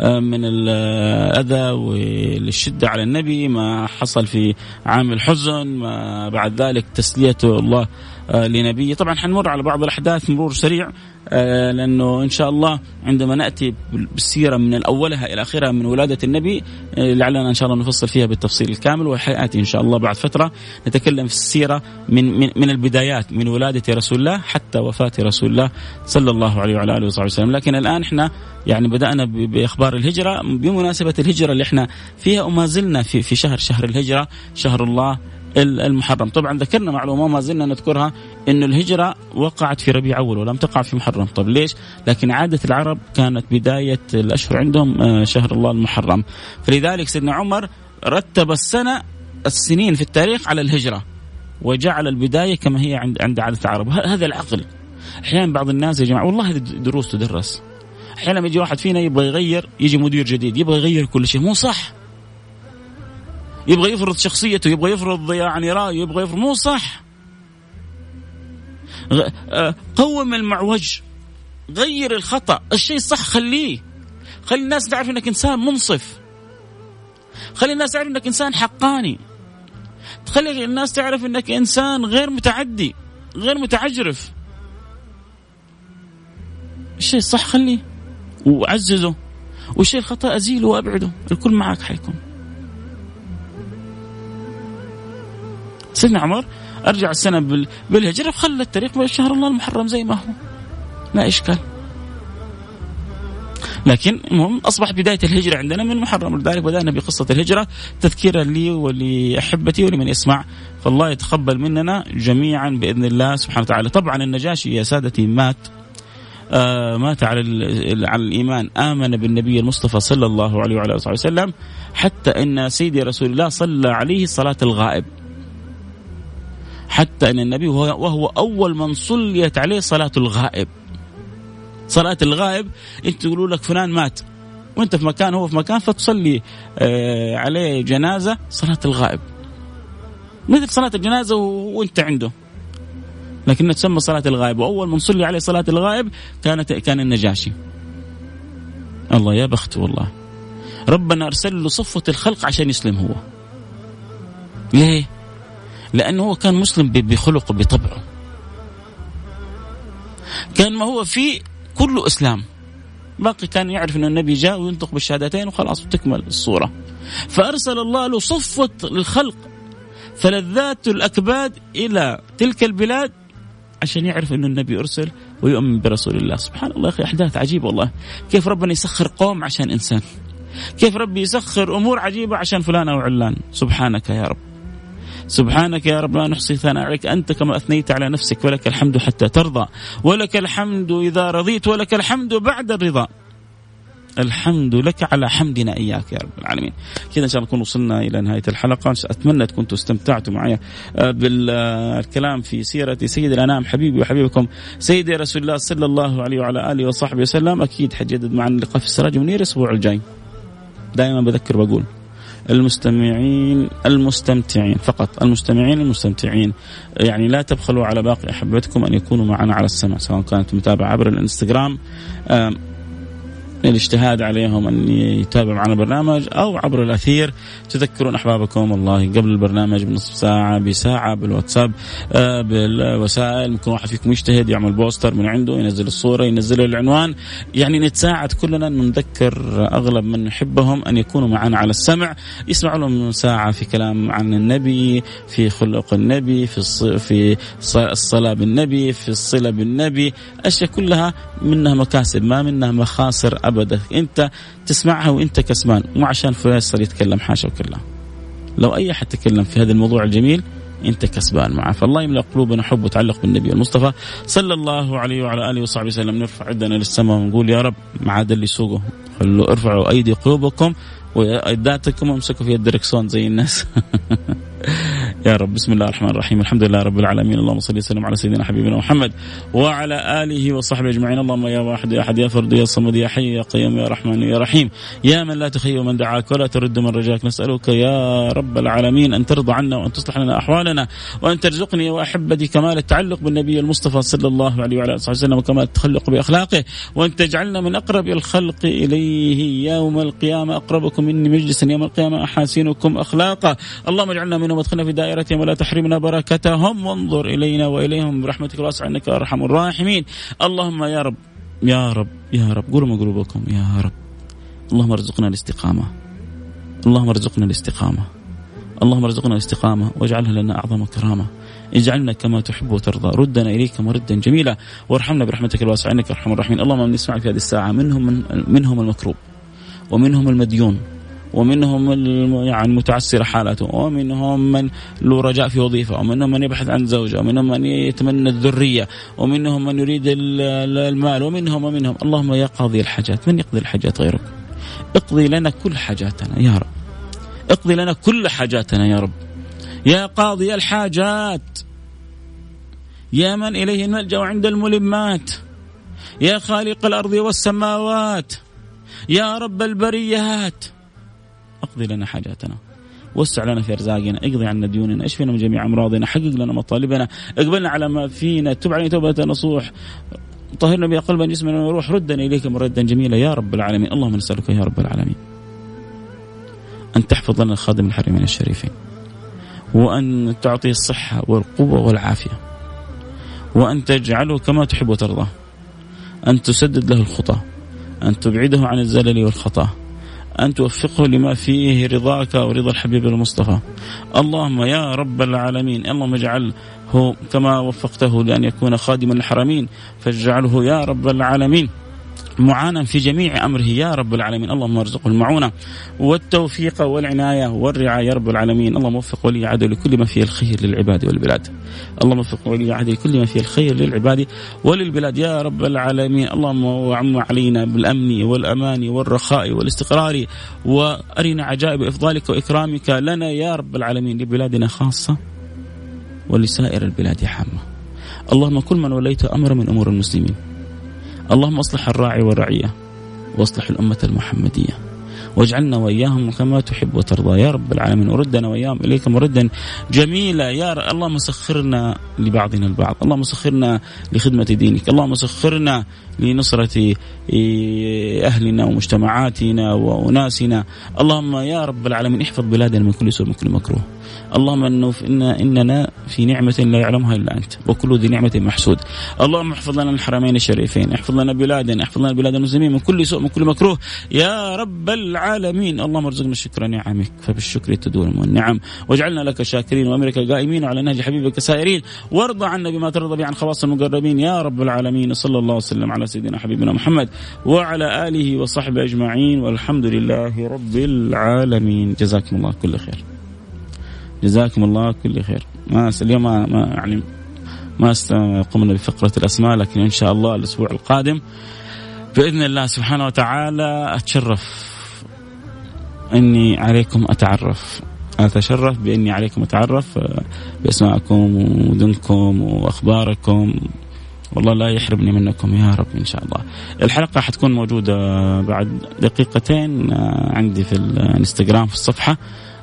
من الأذى والشدة على النبي ما حصل في عام الحزن ما بعد ذلك تسليته الله آه، لنبيه طبعا حنمر على بعض الأحداث مرور سريع آه، لأنه إن شاء الله عندما نأتي بالسيرة من أولها إلى آخرها من ولادة النبي لعلنا إن شاء الله نفصل فيها بالتفصيل الكامل وحياتي إن شاء الله بعد فترة نتكلم في السيرة من, من, من البدايات من ولادة رسول الله حتى وفاة رسول الله صلى الله عليه وعلى آله وصحبه وسلم. لكن الآن إحنا يعني بدأنا بإخبار الهجرة بمناسبة الهجرة اللي إحنا فيها وما زلنا في, في شهر شهر الهجرة شهر الله المحرم. طبعا ذكرنا معلومة ما زلنا نذكرها إنه الهجرة وقعت في ربيع أول ولم تقع في محرم. طب ليش؟ لكن عادة العرب كانت بداية الأشهر عندهم آه، شهر الله المحرم. فلذلك سيدنا عمر رتب السنة السنين في التاريخ على الهجرة وجعل البداية كما هي عند عند عادة العرب. هذا العقل. أحيانا بعض الناس يا جماعة والله هذه دروس تدرس. أحيانا يجي واحد فينا يبغى يغير يجي مدير جديد يبغى يغير كل شيء. مو صح. يبغى يفرض شخصيته يبغى يفرض يعني رأيه يبغى يفرض مو صح. آه، قوم المعوج. غير الخطأ. الشيء الصح خليه. خلي الناس تعرف إنك إنسان منصف. خلي الناس تعرف إنك إنسان حقاني. خلي الناس تعرف إنك إنسان غير متعدي غير متعجرف. الشيء الصح خليه. وعززه. والشيء الخطأ أزيله وأبعده. الكل معك حيكون. سيدنا عمر أرجع السنة بالهجرة وخلى التاريخ بشهر الله المحرم زي ما هو. لا إشكال. لكن المهم اصبح بداية الهجرة عندنا من محرم لذلك بدأنا بقصة الهجرة تذكيرا لي ولأحبتي ولمن يسمع. فالله يتقبل مننا جميعا بإذن الله سبحانه وتعالى. طبعا النجاشي يا سادتي مات. آه مات على على الإيمان. آمن بالنبي المصطفى صلى الله عليه وعلى آله وسلم حتى إن سيدي رسول الله صلى عليه صلاه الغائب. حتى إن النبي وهو أول من صليت عليه صلاة الغائب. صلاة الغائب أنت تقولوا لك فلان مات. وأنت في مكان هو في مكان فتصلي آه، عليه جنازة صلاة الغائب. مثل صلاة الجنازة وأنت عنده. لكنها تسمى صلاة الغائب. وأول من صلي عليه صلاة الغائب كانت كان النجاشي. الله يا بخت والله. ربنا أرسل له صفوة الخلق عشان يسلم هو. ليه؟ لأنه هو كان مسلم بخلقه بطبعه. كان ما هو فيه كله إسلام. باقي كان يعرف أن النبي جاء وينطق بالشهادتين وخلاص تكمل الصورة. فأرسل الله له صفوة الخلق فلذات الأكباد إلى تلك البلاد عشان يعرف أن النبي أرسل ويؤمن برسول الله. سبحان الله أخي أحداث عجيبة والله. كيف ربنا يسخر قوم عشان إنسان؟ كيف ربي يسخر أمور عجيبة عشان فلان أو علان؟ سبحانك يا رب. سبحانك يا رب لا نحصي ثناء عليك أنت كما أثنيت على نفسك ولك الحمد حتى ترضى. ولك الحمد إذا رضيت ولك الحمد بعد الرضا. الحمد لك على حمدنا إياك يا رب العالمين. كذا إن شاء الله نكون وصلنا إلى نهاية الحلقة، أتمنى تكونوا استمتعتوا معي آه، بالكلام في سيرة سيد الأنام. حبيبي وحبيبكم سيدي رسول الله صلى الله عليه وعلى آله وصحبه وسلم، أكيد حجدد معنا اللقاء في السراج منير الأسبوع الجاي. دائما بذكر بقول المستمعين المستمتعين فقط المستمعين المستمتعين. يعني لا تبخلوا على باقي أحبتكم أن يكونوا معنا على السمع سواء كانت متابعة عبر الإنستغرام الاجتهاد عليهم أن يتابعوا معنا البرنامج أو عبر الأثير. تذكرون أحبابكم والله قبل البرنامج بنصف ساعة بساعة بالواتساب آه بالوسائل. ممكن واحد فيكم يجتهد يعمل بوستر من عنده ينزل الصورة ينزل العنوان. يعني نتساعد كلنا نذكر أغلب من نحبهم أن يكونوا معنا على السمع. يسمعوا لهم ساعة في كلام عن النبي في خلق النبي في في الصلاة بالنبي في الصلة بالنبي. أشياء كلها منها مكاسب ما منها مخاسر ابدا. أنت تسمعها وأنت كسبان. مو عشان فيصل يتكلم حاشا وكلا لو أي أحد تكلم في هذا الموضوع الجميل أنت كسبان معه. فالله يملأ قلوبنا حب وتعلق بالنبي المصطفى صلى الله عليه وعلى آله وصحبه وسلم. نرفع يدنا للسماء ونقول يا رب ما عاد اللي يسوقه. ارفعوا أيدي قلوبكم وأيداتكم وامسكوا في الدركسون زي الناس. يا رب. بسم الله الرحمن الرحيم. الحمد لله رب العالمين. اللهم صل وسلم على سيدنا حبيبنا محمد وعلى آله وصحبه أجمعين. اللهم يا واحد يا أحد يا فرد يا صمد يا حي يا قيوم يا رحمن يا رحيم. يا من لا تخيب من دعاك ولا ترد من رجاك. نسألك يا رب العالمين أن ترضى عنا وأن تصلح لنا أحوالنا وأن ترزقني واحبتي كمال التعلق بالنبي المصطفى صلى الله عليه وعلى آله وسلم وكمال التخلق بأخلاقه. وأن تجعلنا من أقرب الخلق إليه يوم القيامة. أقربكم مني مجلسا يوم القيامة. أحاسنكم اخلاقا اللهم اجعلنا منهم وادخلنا في دائره زيارتهم ولا تحرمنا بركتهم. وانظر إلينا وإليهم برحمتك الواسعة إنك أرحم الراحمين. اللهم يا رب يا رب يا رب قولوا قلوبكم يا رب. اللهم ارزقنا الاستقامة. اللهم ارزقنا الاستقامة. اللهم ارزقنا الاستقامة واجعلها لنا أعظم كرامة. اجعلنا كما تحب وترضى. ردنا إليك مردا جميلا. وارحمنا برحمتك الواسعة إنك أرحم الراحمين. اللهم من يسمعك في هذه الساعة. منهم من منهم المكروب. ومنهم المديون. ومنهم يعني متعسر حالته ومنهم من له رجاء في وظيفة ومنهم من يبحث عن زوجة ومنهم من يتمنى الذرية ومنهم من يريد المال ومنهم ومنهم. اللهم يا قاضي الحاجات من يقضي الحاجات غيرك؟ اقضي لنا كل حاجاتنا يا رب. اقضي لنا كل حاجاتنا يا رب. يا قاضي الحاجات يا من إليه نلجأ عند الملمات يا خالق الأرض والسماوات يا رب البريات. أقضي لنا حاجاتنا وسع لنا في أرزاقنا، اقضي عنا ديوننا، اشفنا من جميع أمراضنا، حقق لنا مطالبنا، اقبلنا على ما فينا، تب علينا توبة نصوح، طهرنا بها قلبا جسمنا وروح ردنا إليك مردا جميلا يا رب العالمين، اللهم نسألك يا رب العالمين. أن تحفظ لنا خادم الحرمين الشريفين. وأن تعطيه الصحة والقوة والعافية. وأن تجعله كما تحب وترضى. أن تسدد له الخطى. أن تبعده عن الزلل والخطأ. أن توفقه لما فيه رضاك ورضا الحبيب المصطفى. اللهم يا رب العالمين اللهم اجعله كما وفقته لأن يكون خادما الحرمين فاجعله يا رب العالمين. معانا في جميع أمره. يا رب العالمين، اللهم ارزقه المعونة والتوفيق والعناية والرعاية. يا رب العالمين، اللهم وفق ولي عهده لكل ما فيه الخير للعباد والبلاد. اللهم وفق ولي عهده لكل ما فيه الخير للعباد وللبلاد. يا رب العالمين، اللهم وعم علينا بالأمن والأمان والرخاء والاستقرار. وأرنا عجائب إفضالك وإكرامك لنا. يا رب العالمين لبلادنا خاصة ولسائر البلاد عامة. اللهم كل من وليت أمر من أمور المسلمين. اللهم اصلح الراعي والرعية واصلح الأمة المحمدية. واجعلنا وإياهم كما تحب وترضى. يا رب العالمين وردنا وإياهم اليك مردا جميلا. يا رب اللهم سخرنا لبعضنا البعض اللهم سخرنا لخدمة دينك اللهم سخرنا لنصرة أهلنا ومجتمعاتنا وأناسنا. اللهم يا رب العالمين احفظ بلادنا من كل سوء من كل مكروه. اللهم انه إن إننا في نعمة لا يعلمها إلا أنت وكل ذي نعمة محسود. اللهم احفظ لنا الحرمين الشريفين احفظ لنا بلادنا احفظ لنا بلاد المسلمين من كل سوء من كل مكروه. يا رب العالمين. اللهم ارزقنا شكر نعمك فبالشكر تدوم النعم. واجعلنا لك شاكرين وأمرك قائمين على نهج حبيبك سائرين. وارضى عنا بما ترضى به عن خواص المقربين. يا رب العالمين صلى الله وسلم على سيدنا حبيبنا محمد وعلى آله وصحبه أجمعين. والحمد لله رب العالمين. جزاكم الله كل خير. جزاكم الله كل خير. ما اليوم ما, يعني ما قمنا بفقرة الأسماء لكن إن شاء الله الأسبوع القادم بإذن الله سبحانه وتعالى أتشرف أني عليكم أتعرف أتشرف بإني عليكم أتعرف بأسماءكم ومدنكم وأخباركم والله لا يحرمني منكم يا رب إن شاء الله. الحلقة حتكون موجودة بعد دقيقتين عندي في الانستغرام في الصفحة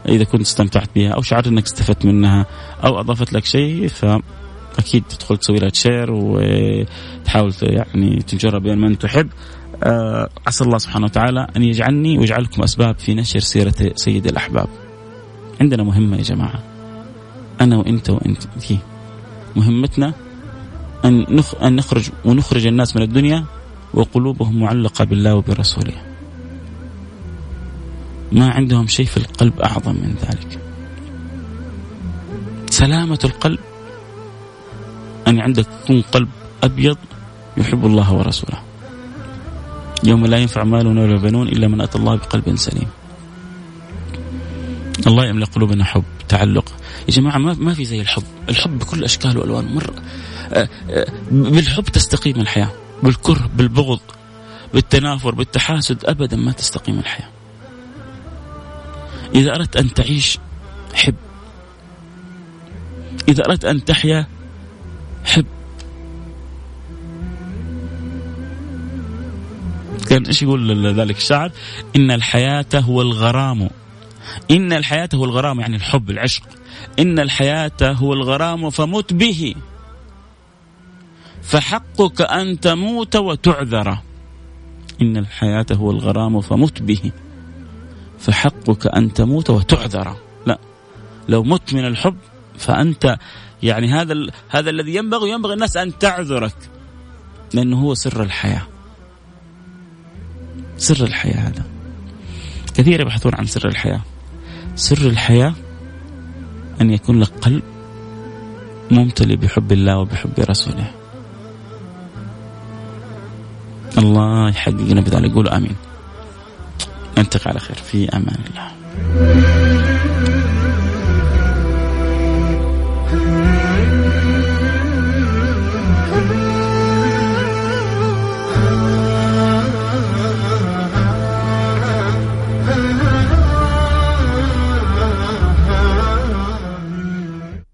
إذا كنت استمتعت بها أو شعرت إنك استفدت منها أو أضافت لك شيء فأكيد تدخل تسوي لها شير وتحاول يعني تنشرها بين من تحب. آه، عسى الله سبحانه وتعالى أن يجعلني ويجعلكم أسباب في نشر سيرة سيد الأحباب. عندنا مهمة يا جماعة. أنا وأنت وأنت مهمتنا أن أن نخرج ونخرج الناس من الدنيا وقلوبهم معلقة بالله وبرسوله. ما عندهم شيء في القلب أعظم من ذلك. سلامة القلب. أن عندك يكون قلب أبيض يحب الله ورسوله. يوم لا ينفع مال ولا بنون إلا من أتى الله بقلب سليم. الله يملأ قلوبنا حب تعلق. يا جماعة ما ما في زي الحب. الحب بكل أشكاله وألوانه مرة آه، آه، بالحب تستقيم الحياة. بالكره بالبغض بالتنافر بالتحاسد أبدا ما تستقيم الحياة. إذا أردت أن تعيش حب. إذا أردت أن تحيا حب. كان إيش يقول ذلك الشاعر؟ إن الحياة هو الغرام. إن الحياة هو الغرام يعني الحب العشق. إن الحياة هو الغرام فمت به. فحقك أن تموت وتعذر. إن الحياة هو الغرام فمت به. فحقك أن تموت وتعذر. لا لو مت من الحب فأنت يعني هذا. هذا الذي ينبغي ينبغي الناس أن تعذرك لأنه هو سر الحياة. سر الحياة هذا. كثير يبحثون عن سر الحياة. سر الحياة أن يكون لك قلب ممتلئ بحب الله وبحب رسوله. الله يحققنا بذلك. قولوا آمين. نلتقي على خير. في أمان الله.